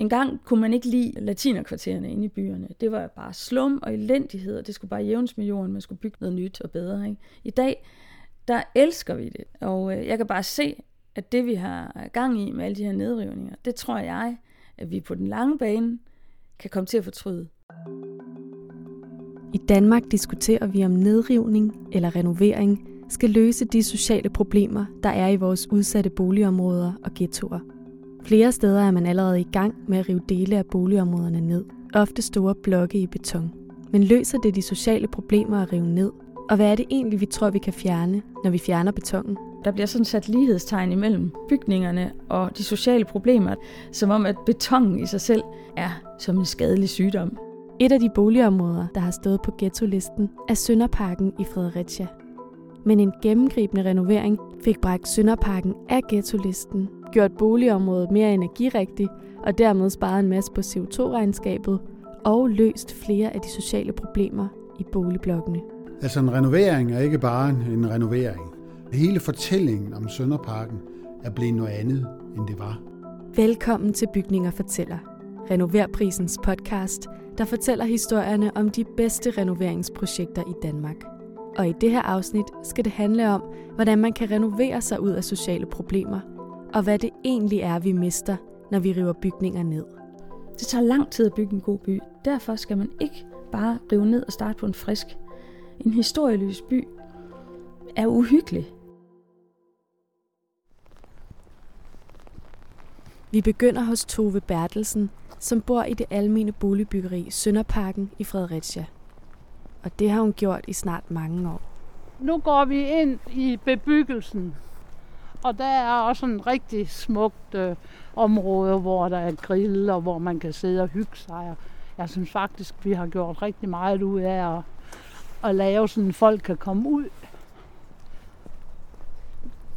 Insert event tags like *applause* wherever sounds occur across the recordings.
En gang kunne man ikke lide latinerkvartererne inde i byerne. Det var bare slum og elendighed, og det skulle bare jævnes med jorden. Man skulle bygge noget nyt og bedre. Ikke? I dag, der elsker vi det. Og øh, jeg kan bare se, at det vi har gang i med alle de her nedrivninger, det tror jeg, at vi på den lange bane kan komme til at fortryde. I Danmark diskuterer vi om nedrivning eller renovering skal løse de sociale problemer, der er i vores udsatte boligområder og ghettoer. Flere steder er man allerede i gang med at rive dele af boligområderne ned, ofte store blokke i beton. Men løser det de sociale problemer at rive ned? Og hvad er det egentlig, vi tror, vi kan fjerne, når vi fjerner betongen? Der bliver sådan sat lighedstegn imellem bygningerne og de sociale problemer, som om at betongen i sig selv er som en skadelig sygdom. Et af de boligområder, der har stået på ghetto-listen, er Sønderparken i Fredericia. Men en gennemgribende renovering fik bragt Sønderparken af ghetto-listen, gjort boligområdet mere energirigtigt og dermed sparet en masse på CO2-regnskabet og løst flere af de sociale problemer i boligblokkene. Altså en renovering er ikke bare en renovering. Hele fortællingen om Sønderparken er blevet noget andet, end det var. Velkommen til Bygninger Fortæller, Renoverprisens podcast, der fortæller historierne om de bedste renoveringsprojekter i Danmark. Og i det her afsnit skal det handle om, hvordan man kan renovere sig ud af sociale problemer, og hvad det egentlig er, vi mister, når vi river bygninger ned. Det tager lang tid at bygge en god by. Derfor skal man ikke bare rive ned og starte på en frisk. En historieløs by er uhyggelig. Vi begynder hos Tove Bertelsen, som bor i det almene boligbyggeri Sønderparken i Fredericia. Og det har hun gjort i snart mange år. Nu går vi ind i bebyggelsen, og der er også en rigtig smukt øh, område, hvor der er grill, og hvor man kan sidde og hygge sig. Jeg synes faktisk, vi har gjort rigtig meget ud af at, at lave sådan, at folk kan komme ud.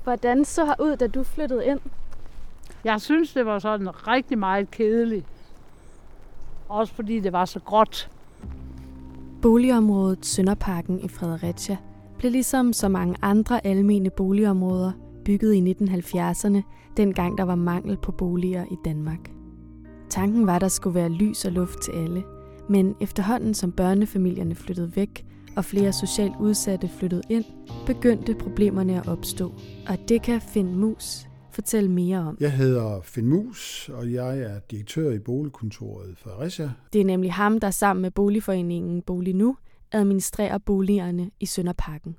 Hvordan så har ud, da du flyttede ind? Jeg synes, det var sådan rigtig meget kedeligt. Også fordi det var så gråt. Boligområdet Sønderparken i Fredericia blev ligesom så mange andre almene boligområder bygget i 1970'erne, dengang der var mangel på boliger i Danmark. Tanken var, at der skulle være lys og luft til alle, men efterhånden som børnefamilierne flyttede væk og flere socialt udsatte flyttede ind, begyndte problemerne at opstå. Og det kan Finn Mus fortælle mere om. Jeg hedder Finn Mus, og jeg er direktør i boligkontoret Fredericia. Det er nemlig ham, der sammen med boligforeningen Bolig Nu administrerer boligerne i Sønderparken.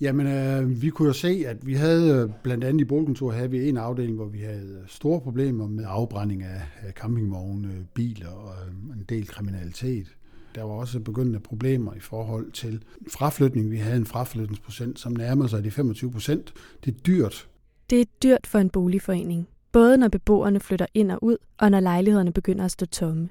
Jamen, øh, vi kunne jo se, at vi havde øh, blandt andet i boligkontoret havde vi en afdeling, hvor vi havde øh, store problemer med afbrænding af, af campingvogne, biler og øh, en del kriminalitet. Der var også begyndende problemer i forhold til fraflytning. Vi havde en fraflytningsprocent, som nærmer sig de 25 procent. Det er dyrt det er dyrt for en boligforening, både når beboerne flytter ind og ud, og når lejlighederne begynder at stå tomme.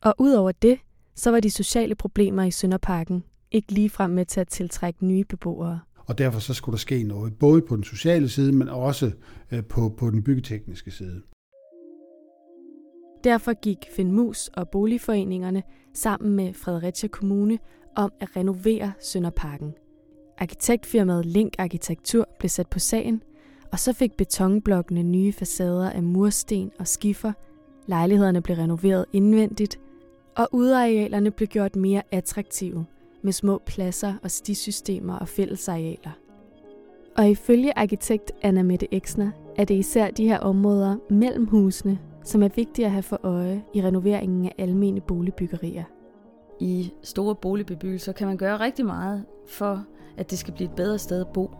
Og udover det, så var de sociale problemer i Sønderparken ikke ligefrem med til at tiltrække nye beboere. Og derfor så skulle der ske noget, både på den sociale side, men også øh, på, på den byggetekniske side. Derfor gik Finn Mus og boligforeningerne sammen med Fredericia Kommune om at renovere Sønderparken. Arkitektfirmaet Link Arkitektur blev sat på sagen – og så fik betonblokkene nye facader af mursten og skifer, lejlighederne blev renoveret indvendigt, og udearealerne blev gjort mere attraktive med små pladser og stisystemer og fællesarealer. Og ifølge arkitekt Anna Mette Exner er det især de her områder mellem husene, som er vigtige at have for øje i renoveringen af almene boligbyggerier. I store boligbebyggelser kan man gøre rigtig meget for, at det skal blive et bedre sted at bo.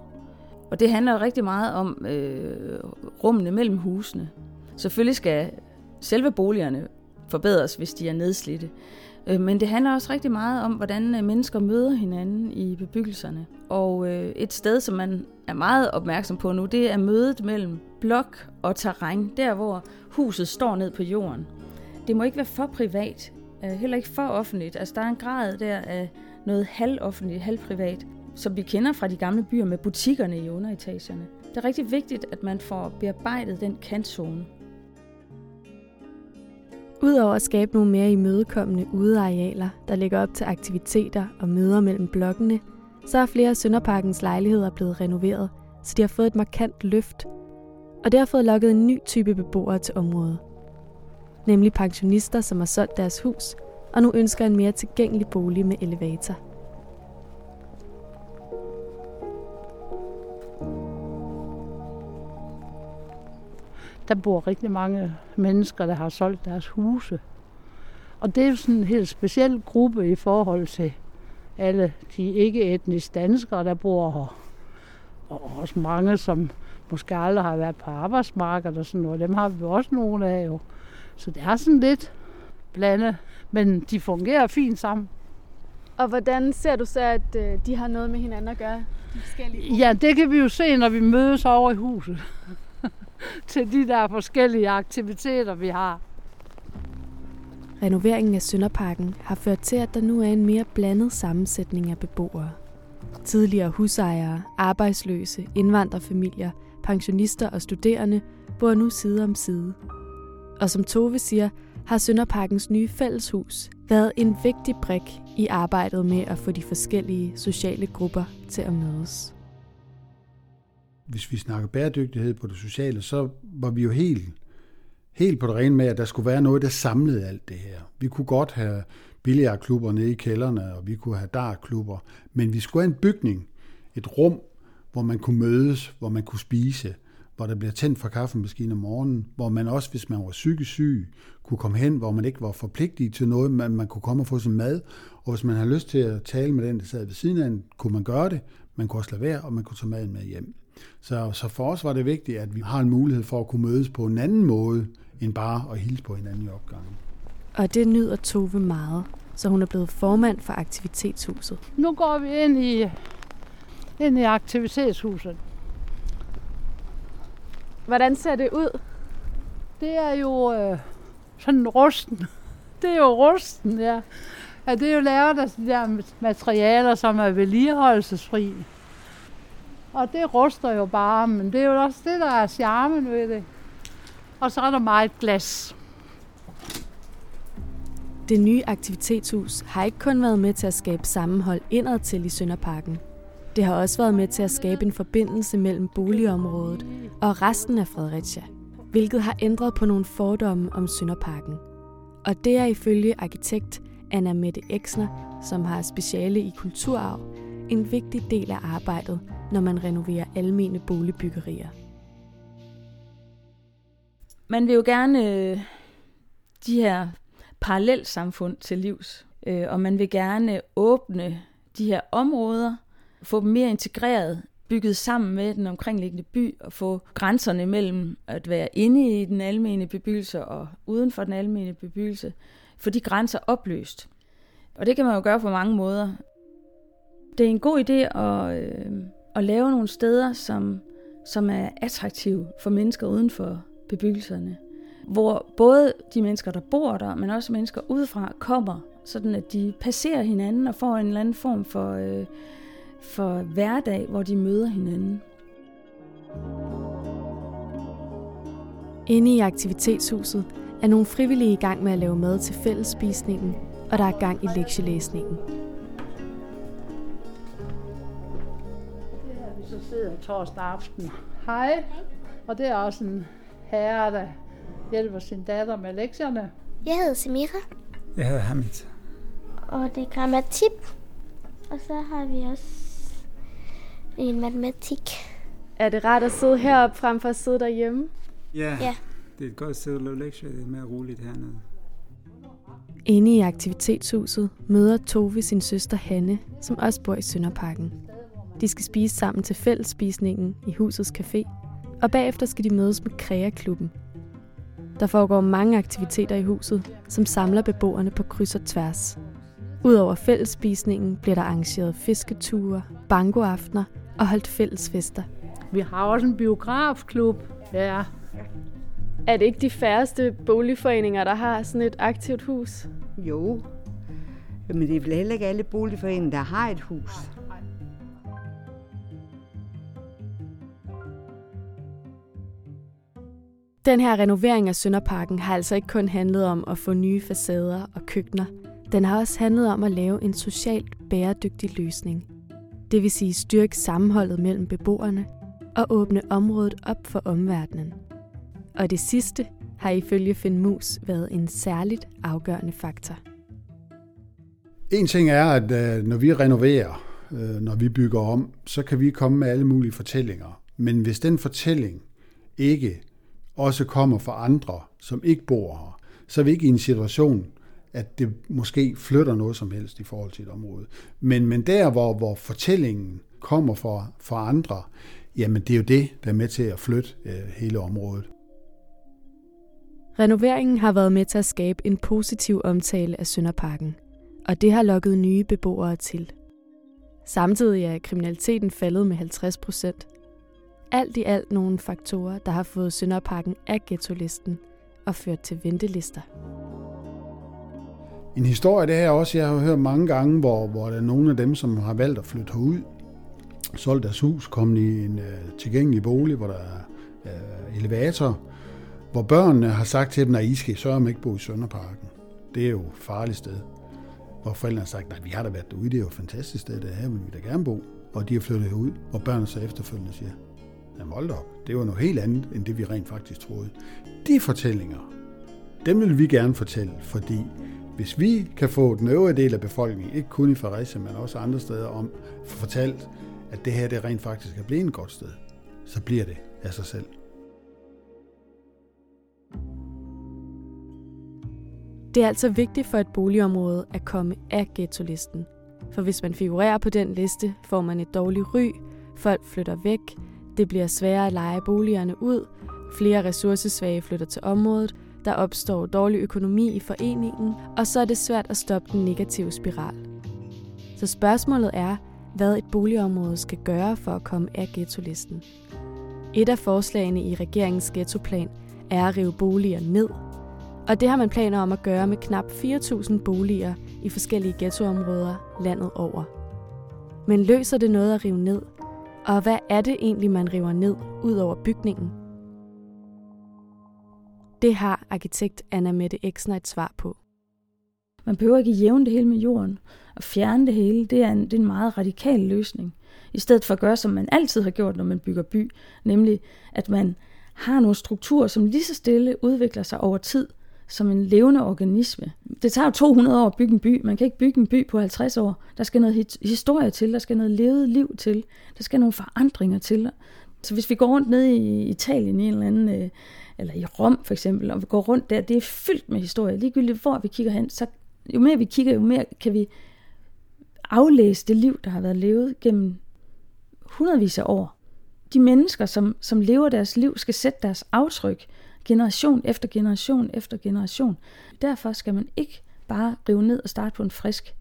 Og det handler rigtig meget om øh, rummene mellem husene. Selvfølgelig skal selve boligerne forbedres, hvis de er nedslidte. Øh, men det handler også rigtig meget om, hvordan øh, mennesker møder hinanden i bebyggelserne. Og øh, et sted, som man er meget opmærksom på nu, det er mødet mellem blok og terræn, der hvor huset står ned på jorden. Det må ikke være for privat, heller ikke for offentligt. Altså der er en grad der af noget halvoffentligt, halvprivat som vi kender fra de gamle byer med butikkerne i underetagerne. Det er rigtig vigtigt, at man får bearbejdet den kantzone. Udover at skabe nogle mere imødekommende udearealer, der ligger op til aktiviteter og møder mellem blokkene, så er flere af Sønderparkens lejligheder blevet renoveret, så de har fået et markant løft. Og det har fået lukket en ny type beboere til området. nemlig pensionister, som har solgt deres hus og nu ønsker en mere tilgængelig bolig med elevator. Der bor rigtig mange mennesker, der har solgt deres huse. Og det er jo sådan en helt speciel gruppe i forhold til alle de ikke-etniske danskere, der bor her. Og også mange, som måske aldrig har været på arbejdsmarkedet og sådan noget. Dem har vi også nogle af jo. Så det er sådan lidt blandet, men de fungerer fint sammen. Og hvordan ser du så, at øh, de har noget med hinanden at gøre? De forskellige ja, det kan vi jo se, når vi mødes over i huset. *laughs* til de der forskellige aktiviteter, vi har. Renoveringen af Sønderparken har ført til, at der nu er en mere blandet sammensætning af beboere. Tidligere husejere, arbejdsløse, indvandrerfamilier, pensionister og studerende bor nu side om side. Og som Tove siger, har Sønderparkens nye fælleshus været en vigtig brik i arbejdet med at få de forskellige sociale grupper til at mødes. Hvis vi snakker bæredygtighed på det sociale, så var vi jo helt, helt på det rene med, at der skulle være noget, der samlede alt det her. Vi kunne godt have billiardklubber nede i kælderne, og vi kunne have dartklubber, men vi skulle have en bygning, et rum, hvor man kunne mødes, hvor man kunne spise, hvor der bliver tændt for kaffemaskinen om morgenen, hvor man også, hvis man var psykisk syg, kunne komme hen, hvor man ikke var forpligtet til noget, men man kunne komme og få sin mad, og hvis man har lyst til at tale med den, der sad ved siden af kunne man gøre det, man kunne også lade være, og man kunne tage maden med hjem. Så, så for os var det vigtigt, at vi har en mulighed for at kunne mødes på en anden måde, end bare at hilse på hinanden i opgangen. Og det nyder Tove meget, så hun er blevet formand for Aktivitetshuset. Nu går vi ind i, ind i Aktivitetshuset. Hvordan ser det ud? Det er jo øh, sådan rusten. *laughs* Det er jo rusten, ja. ja. det er jo lavet af de der materialer, som er vedligeholdelsesfri. Og det ruster jo bare, men det er jo også det, der er charmen ved det. Og så er der meget glas. Det nye aktivitetshus har ikke kun været med til at skabe sammenhold indad til i Sønderparken. Det har også været med til at skabe en forbindelse mellem boligområdet og resten af Fredericia, hvilket har ændret på nogle fordomme om Sønderparken. Og det er ifølge arkitekt Anna Mette Eksner, som har speciale i kulturarv, en vigtig del af arbejdet, når man renoverer almene boligbyggerier. Man vil jo gerne øh, de her parallelsamfund til livs, øh, og man vil gerne åbne de her områder, få dem mere integreret, bygget sammen med den omkringliggende by, og få grænserne mellem at være inde i den almene bebyggelse og uden for den almene bebyggelse, få de grænser opløst. Og det kan man jo gøre på mange måder. Det er en god idé at, øh, at lave nogle steder, som, som er attraktive for mennesker uden for bebyggelserne. Hvor både de mennesker, der bor der, men også mennesker udefra, kommer, sådan at de passerer hinanden og får en eller anden form for, øh, for hverdag, hvor de møder hinanden. Inde i aktivitetshuset er nogle frivillige i gang med at lave mad til fællesspisningen, og der er gang i lektielæsningen. Sidder torsdag aften. Hej. Og det er også en herre, der hjælper sin datter med lektierne. Jeg hedder Samira. Jeg hedder Hamid. Og det er grammatik. Og så har vi også en matematik. Er det rart at sidde heroppe frem for at sidde derhjemme? Ja, ja. det er et godt sted at lave lektier. Det er mere roligt hernede. Inde i aktivitetshuset møder Tove sin søster Hanne, som også bor i Sønderparken. De skal spise sammen til fællesspisningen i husets café, og bagefter skal de mødes med Krea-klubben. Der foregår mange aktiviteter i huset, som samler beboerne på kryds og tværs. Udover fællesspisningen bliver der arrangeret fisketure, bankoaftener og holdt fællesfester. Vi har også en biografklub. Ja. Er det ikke de færreste boligforeninger, der har sådan et aktivt hus? Jo, men det er vel heller ikke alle boligforeninger, der har et hus. Den her renovering af Sønderparken har altså ikke kun handlet om at få nye facader og køkkener. Den har også handlet om at lave en socialt bæredygtig løsning. Det vil sige styrke sammenholdet mellem beboerne og åbne området op for omverdenen. Og det sidste har ifølge Finn Mus været en særligt afgørende faktor. En ting er, at øh, når vi renoverer, øh, når vi bygger om, så kan vi komme med alle mulige fortællinger. Men hvis den fortælling ikke også kommer fra andre, som ikke bor her, så er vi ikke i en situation, at det måske flytter noget som helst i forhold til et område. Men, men der, hvor, hvor fortællingen kommer fra, fra andre, jamen det er jo det, der er med til at flytte øh, hele området. Renoveringen har været med til at skabe en positiv omtale af Sønderparken, og det har lokket nye beboere til. Samtidig er kriminaliteten faldet med 50 procent. Alt i alt nogle faktorer, der har fået Sønderparken af ghetto-listen og ført til ventelister. En historie, det her også, jeg har hørt mange gange, hvor, hvor der er nogle af dem, som har valgt at flytte herud, solgt deres hus, kommet i en øh, tilgængelig bolig, hvor der er øh, elevator, hvor børnene har sagt til dem, at I skal sørge om ikke bo i Sønderparken. Det er jo et farligt sted. Hvor forældrene har sagt, at vi har da været derude, det er jo et fantastisk sted, det her vil vi da gerne bo. Og de har flyttet herud, og børnene så efterfølgende siger, jamen hold op, det var noget helt andet, end det vi rent faktisk troede. De fortællinger, dem vil vi gerne fortælle, fordi hvis vi kan få den øvrige del af befolkningen, ikke kun i Fredericia, men også andre steder, om fortalt, at det her det rent faktisk er blive et godt sted, så bliver det af sig selv. Det er altså vigtigt for et boligområde at komme af ghetto-listen. For hvis man figurerer på den liste, får man et dårligt ry, folk flytter væk, det bliver sværere at lege boligerne ud, flere ressourcesvage flytter til området, der opstår dårlig økonomi i foreningen, og så er det svært at stoppe den negative spiral. Så spørgsmålet er, hvad et boligområde skal gøre for at komme af ghetto-listen. Et af forslagene i regeringens ghettoplan er at rive boliger ned. Og det har man planer om at gøre med knap 4.000 boliger i forskellige ghettoområder landet over. Men løser det noget at rive ned? Og hvad er det egentlig, man river ned ud over bygningen? Det har arkitekt Anna Mette Eksner et svar på. Man behøver ikke jævne det hele med jorden og fjerne det hele. Det er, en, det er en meget radikal løsning. I stedet for at gøre, som man altid har gjort, når man bygger by, nemlig at man har nogle strukturer, som lige så stille udvikler sig over tid som en levende organisme. Det tager jo 200 år at bygge en by. Man kan ikke bygge en by på 50 år. Der skal noget historie til, der skal noget levet liv til, der skal nogle forandringer til. Så hvis vi går rundt ned i Italien i en eller anden øh, eller i Rom for eksempel, og vi går rundt der, det er fyldt med historie. Ligegyldigt hvor vi kigger hen, så jo mere vi kigger, jo mere kan vi aflæse det liv, der har været levet gennem hundredvis af år. De mennesker, som, som lever deres liv, skal sætte deres aftryk generation efter generation efter generation. Derfor skal man ikke bare rive ned og starte på en frisk.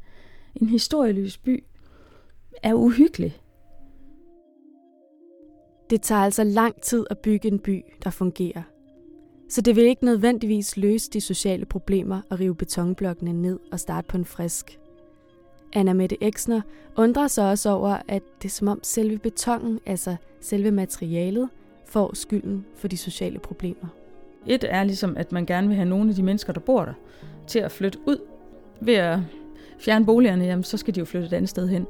En historieløs by er uhyggelig. Det tager altså lang tid at bygge en by, der fungerer. Så det vil ikke nødvendigvis løse de sociale problemer at rive betonblokkene ned og starte på en frisk. Anna Mette Eksner undrer sig også over, at det er som om selve betongen, altså selve materialet, får skylden for de sociale problemer. Et er ligesom, at man gerne vil have nogle af de mennesker, der bor der, til at flytte ud. Ved at fjerne boligerne, jamen, så skal de jo flytte et andet sted hen.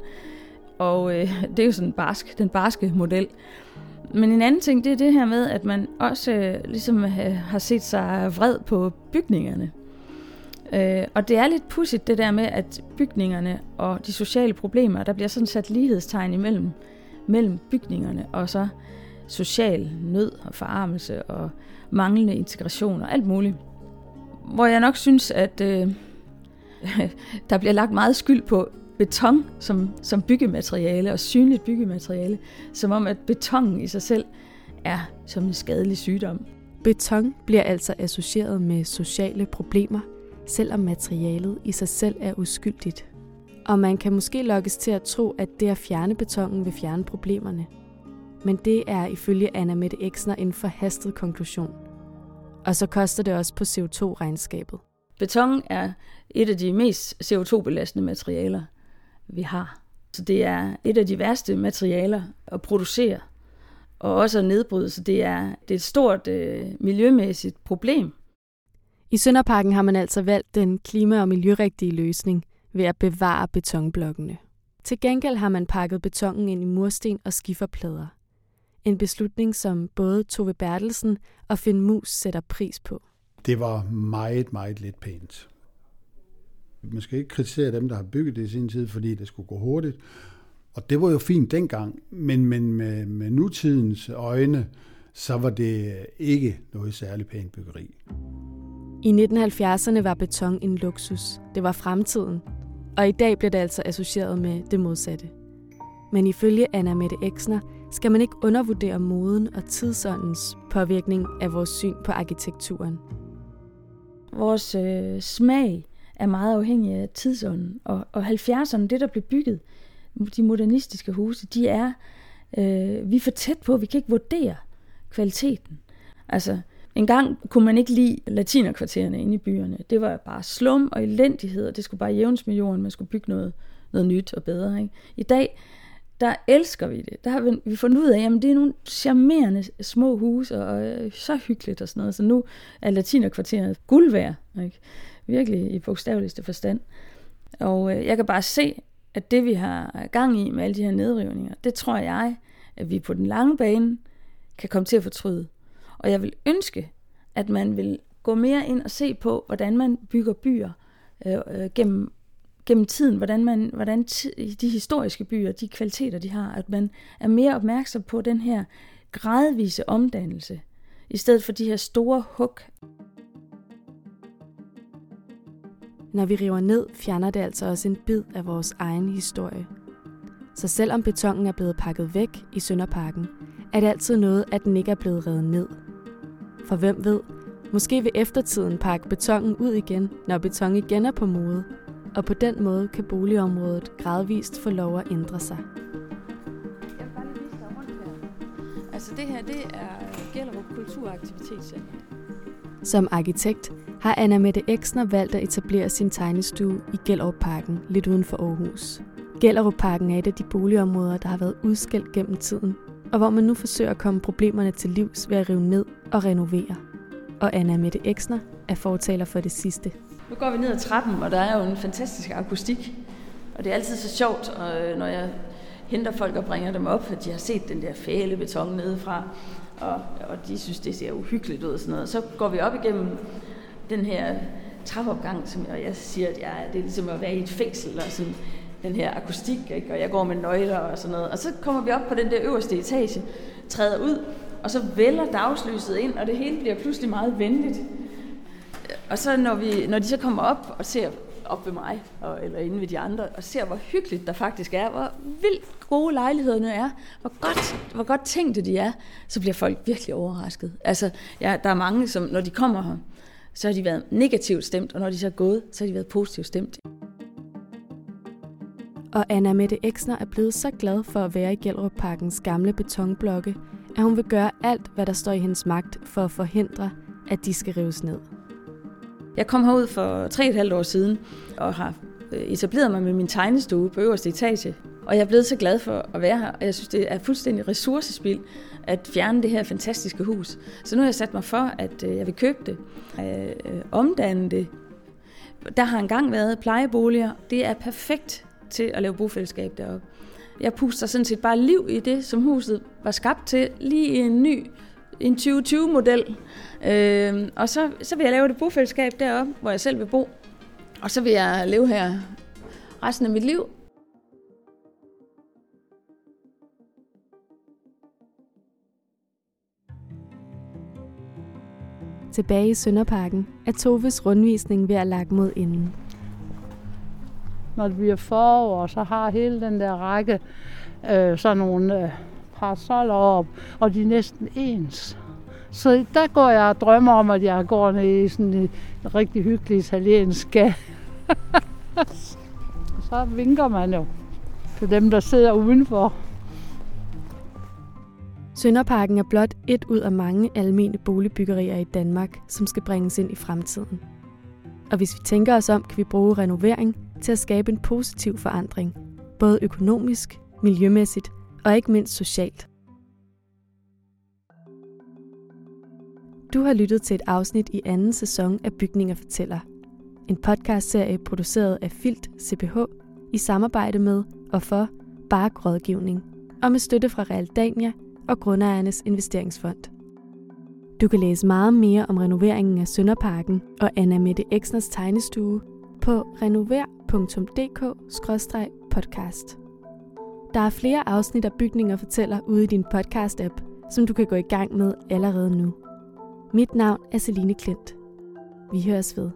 Og øh, det er jo sådan barsk, den barske model. Men en anden ting, det er det her med, at man også øh, ligesom øh, har set sig vred på bygningerne. Øh, og det er lidt pudsigt det der med, at bygningerne og de sociale problemer, der bliver sådan sat lighedstegn imellem mellem bygningerne og så social nød og forarmelse og manglende integration og alt muligt. Hvor jeg nok synes, at øh, *laughs* der bliver lagt meget skyld på beton som, som byggemateriale og synligt byggemateriale, som om at betongen i sig selv er som en skadelig sygdom. Beton bliver altså associeret med sociale problemer, selvom materialet i sig selv er uskyldigt. Og man kan måske lokkes til at tro, at det at fjerne betongen vil fjerne problemerne. Men det er ifølge Anna Mette Eksner en forhastet konklusion. Og så koster det også på CO2-regnskabet. Beton er et af de mest CO2-belastende materialer vi har. Så det er et af de værste materialer at producere og også at nedbryde, så det er, det er et stort øh, miljømæssigt problem. I Sønderparken har man altså valgt den klima- og miljørigtige løsning ved at bevare betonblokkene. Til gengæld har man pakket betongen ind i mursten og skiferplader. En beslutning, som både Tove Bertelsen og Finn Mus sætter pris på. det var meget, meget lidt pænt. Man skal ikke kritisere dem, der har bygget det i sin tid, fordi det skulle gå hurtigt. Og det var jo fint dengang, men, men med, med nutidens øjne, så var det ikke noget særligt pænt byggeri. I 1970'erne var beton en luksus. Det var fremtiden. Og i dag bliver det altså associeret med det modsatte. Men ifølge Anna Mette Exner skal man ikke undervurdere moden og tidsåndens påvirkning af vores syn på arkitekturen. Vores øh, smag er meget afhængig af tidsånden, og, og 70'erne, det der blev bygget, de modernistiske huse, de er, øh, vi er for tæt på, vi kan ikke vurdere kvaliteten. Altså, en gang kunne man ikke lide latinerkvartererne inde i byerne. Det var bare slum og elendighed, og det skulle bare jævnes med jorden, man skulle bygge noget, noget nyt og bedre. Ikke? I dag, der elsker vi det. Der har vi, vi fundet ud af, at det er nogle charmerende små huse, og øh, så hyggeligt og sådan noget. Så nu er latinerkvarteret guld værd. Ikke? Virkelig i bogstaveligste forstand. Og øh, jeg kan bare se, at det vi har gang i med alle de her nedrivninger, det tror jeg, at vi på den lange bane kan komme til at fortryde. Og jeg vil ønske, at man vil gå mere ind og se på, hvordan man bygger byer øh, øh, gennem, gennem tiden, hvordan, man, hvordan de historiske byer, de kvaliteter, de har, at man er mere opmærksom på den her gradvise omdannelse, i stedet for de her store hug. Når vi river ned, fjerner det altså også en bid af vores egen historie. Så selvom betongen er blevet pakket væk i Sønderparken, er det altid noget, at den ikke er blevet revet ned. For hvem ved, måske vil eftertiden pakke betongen ud igen, når beton igen er på mode, og på den måde kan boligområdet gradvist få lov at ændre sig. Altså det her, det er Gellerup Kulturaktivitetscenter. Som arkitekt har Anna Mette Eksner valgt at etablere sin tegnestue i Gellerup Parken, lidt uden for Aarhus. Gellerup Parken er et af de boligområder, der har været udskilt gennem tiden, og hvor man nu forsøger at komme problemerne til livs ved at rive ned og renovere. Og Anna Mette Eksner er fortaler for det sidste. Nu går vi ned ad trappen, og der er jo en fantastisk akustik. Og det er altid så sjovt, og øh, når jeg henter folk og bringer dem op, at de har set den der fæle beton nedefra, og, og de synes, det ser uhyggeligt ud og sådan noget. Så går vi op igennem den her trappeopgang, som jeg, jeg siger, at jeg, det er ligesom at være i et fængsel, og sådan, den her akustik, ikke? og jeg går med nøgler og sådan noget. Og så kommer vi op på den der øverste etage, træder ud, og så vælger dagslyset ind, og det hele bliver pludselig meget venligt. Og så når, vi, når de så kommer op og ser op ved mig, og, eller inde ved de andre, og ser, hvor hyggeligt der faktisk er, hvor vildt gode lejlighederne er, hvor godt, hvor godt tænkte de er, så bliver folk virkelig overrasket. Altså, ja, der er mange, som når de kommer her, så har de været negativt stemt, og når de så er gået, så har de været positivt stemt. Og Anna Mette Eksner er blevet så glad for at være i Gellerup Parkens gamle betonblokke, at hun vil gøre alt, hvad der står i hendes magt for at forhindre, at de skal rives ned. Jeg kom herud for tre et halvt år siden og har øh, etableret mig med min tegnestue på øverste etage. Og jeg er blevet så glad for at være her, og jeg synes, det er fuldstændig ressourcespild at fjerne det her fantastiske hus. Så nu har jeg sat mig for, at øh, jeg vil købe det, øh, omdanne det. Der har engang været plejeboliger. Det er perfekt til at lave bofællesskab deroppe. Jeg puster sådan set bare liv i det, som huset var skabt til, lige i en ny en 2020-model. Øh, og så, så vil jeg lave det bofællesskab deroppe, hvor jeg selv vil bo. Og så vil jeg leve her resten af mit liv. Tilbage i Sønderparken er Toves rundvisning ved at lage mod inden. Når det bliver forår, så har hele den der række øh, sådan nogle øh, parasoller op, og de er næsten ens. Så der går jeg og drømmer om, at jeg går ned i sådan en rigtig hyggelig italiensk *laughs* Så vinker man jo til dem, der sidder udenfor. Sønderparken er blot et ud af mange almene boligbyggerier i Danmark, som skal bringes ind i fremtiden. Og hvis vi tænker os om, kan vi bruge renovering til at skabe en positiv forandring, både økonomisk, miljømæssigt og ikke mindst socialt. Du har lyttet til et afsnit i anden sæson af Bygninger Fortæller. En podcastserie produceret af Filt CPH i samarbejde med og for Bark Rådgivning og med støtte fra Realdania og Grundejernes Investeringsfond. Du kan læse meget mere om renoveringen af Sønderparken og Anna Mette Eksners tegnestue på renover.dk-podcast. Der er flere afsnit af Bygninger fortæller ude i din podcast-app, som du kan gå i gang med allerede nu. Mit navn er Celine Klint. Vi høres ved.